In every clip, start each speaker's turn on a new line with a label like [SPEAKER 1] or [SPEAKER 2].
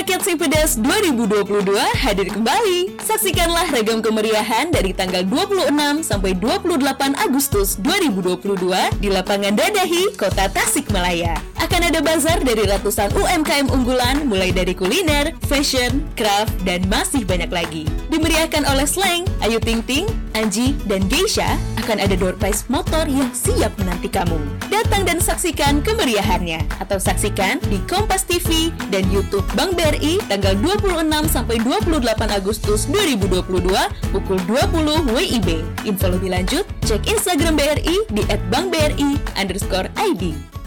[SPEAKER 1] Rakyat Simpedas 2022 hadir kembali. Saksikanlah ragam kemeriahan dari tanggal 26 sampai 28 Agustus 2022 di lapangan Dadahi, Kota Tasikmalaya. Akan ada bazar dari ratusan UMKM unggulan mulai dari kuliner, fashion, craft, dan masih banyak lagi. Dimeriahkan oleh Slang, Ayu Ting Ting, Anji, dan Geisha, akan ada door prize motor yang siap menanti kamu. Datang dan saksikan kemeriahannya atau saksikan di Kompas TV dan YouTube Bank BRI tanggal 26 sampai 28 Agustus 2022 pukul 20 WIB. Info lebih lanjut cek Instagram BRI di @bankbri underscore ID.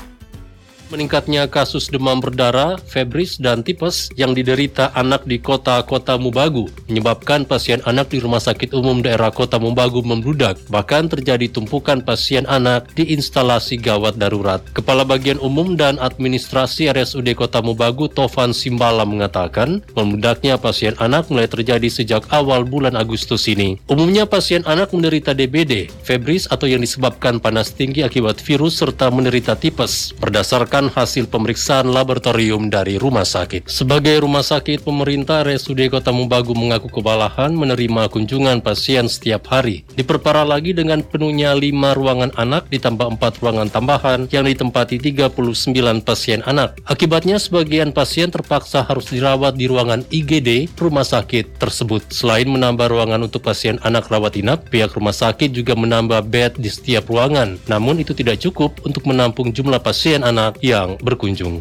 [SPEAKER 2] Meningkatnya kasus demam berdarah, febris, dan tipes yang diderita anak di kota-kota Mubagu menyebabkan pasien anak di Rumah Sakit Umum Daerah Kota Mubagu membludak. Bahkan terjadi tumpukan pasien anak di instalasi gawat darurat. Kepala Bagian Umum dan Administrasi RSUD Kota Mubagu Tovan Simbala mengatakan, membludaknya pasien anak mulai terjadi sejak awal bulan Agustus ini. Umumnya pasien anak menderita DBD, febris atau yang disebabkan panas tinggi akibat virus serta menderita tipes. Berdasarkan hasil pemeriksaan laboratorium dari rumah sakit. Sebagai rumah sakit pemerintah, RSUD Kota Mubagu mengaku kewalahan menerima kunjungan pasien setiap hari. Diperparah lagi dengan penuhnya 5 ruangan anak ditambah 4 ruangan tambahan yang ditempati 39 pasien anak. Akibatnya sebagian pasien terpaksa harus dirawat di ruangan IGD rumah sakit tersebut. Selain menambah ruangan untuk pasien anak rawat inap, pihak rumah sakit juga menambah bed di setiap ruangan. Namun itu tidak cukup untuk menampung jumlah pasien anak yang berkunjung.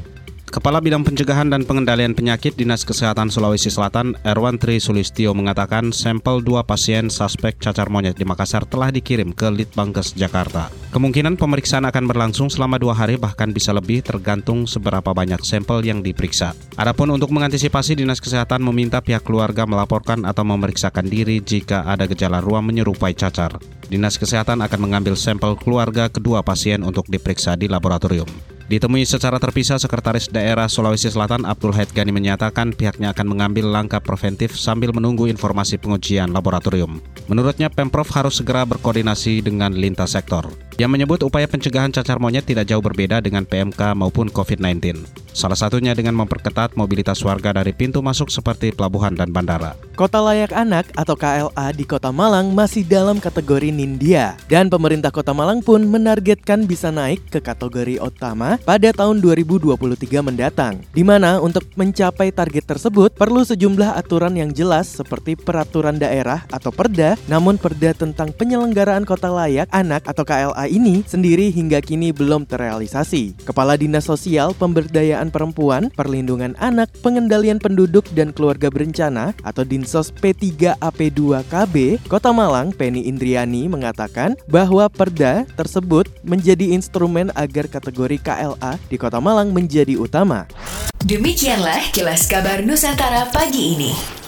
[SPEAKER 3] Kepala Bidang Pencegahan dan Pengendalian Penyakit Dinas Kesehatan Sulawesi Selatan, Erwan Tri Sulistio mengatakan sampel dua pasien suspek cacar monyet di Makassar telah dikirim ke Litbangkes Jakarta. Kemungkinan pemeriksaan akan berlangsung selama dua hari bahkan bisa lebih tergantung seberapa banyak sampel yang diperiksa. Adapun untuk mengantisipasi Dinas Kesehatan meminta pihak keluarga melaporkan atau memeriksakan diri jika ada gejala ruam menyerupai cacar. Dinas Kesehatan akan mengambil sampel keluarga kedua pasien untuk diperiksa di laboratorium. Ditemui secara terpisah, Sekretaris Daerah Sulawesi Selatan Abdul Haid Gani menyatakan pihaknya akan mengambil langkah preventif sambil menunggu informasi pengujian laboratorium. Menurutnya, Pemprov harus segera berkoordinasi dengan lintas sektor. Dia menyebut upaya pencegahan cacar monyet tidak jauh berbeda dengan PMK maupun COVID-19. Salah satunya dengan memperketat mobilitas warga dari pintu masuk seperti pelabuhan dan bandara.
[SPEAKER 4] Kota Layak Anak atau KLA di Kota Malang masih dalam kategori Nindya dan pemerintah Kota Malang pun menargetkan bisa naik ke kategori utama pada tahun 2023 mendatang. Di mana untuk mencapai target tersebut perlu sejumlah aturan yang jelas seperti peraturan daerah atau Perda, namun Perda tentang penyelenggaraan Kota Layak Anak atau KLA ini sendiri hingga kini belum terrealisasi. Kepala Dinas Sosial Pemberdayaan Perempuan, Perlindungan Anak, Pengendalian Penduduk dan Keluarga Berencana atau Dinsos P3AP2KB Kota Malang, Penny Indriani mengatakan bahwa perda tersebut menjadi instrumen agar kategori KLA di Kota Malang menjadi utama.
[SPEAKER 5] Demikianlah kilas kabar Nusantara pagi ini.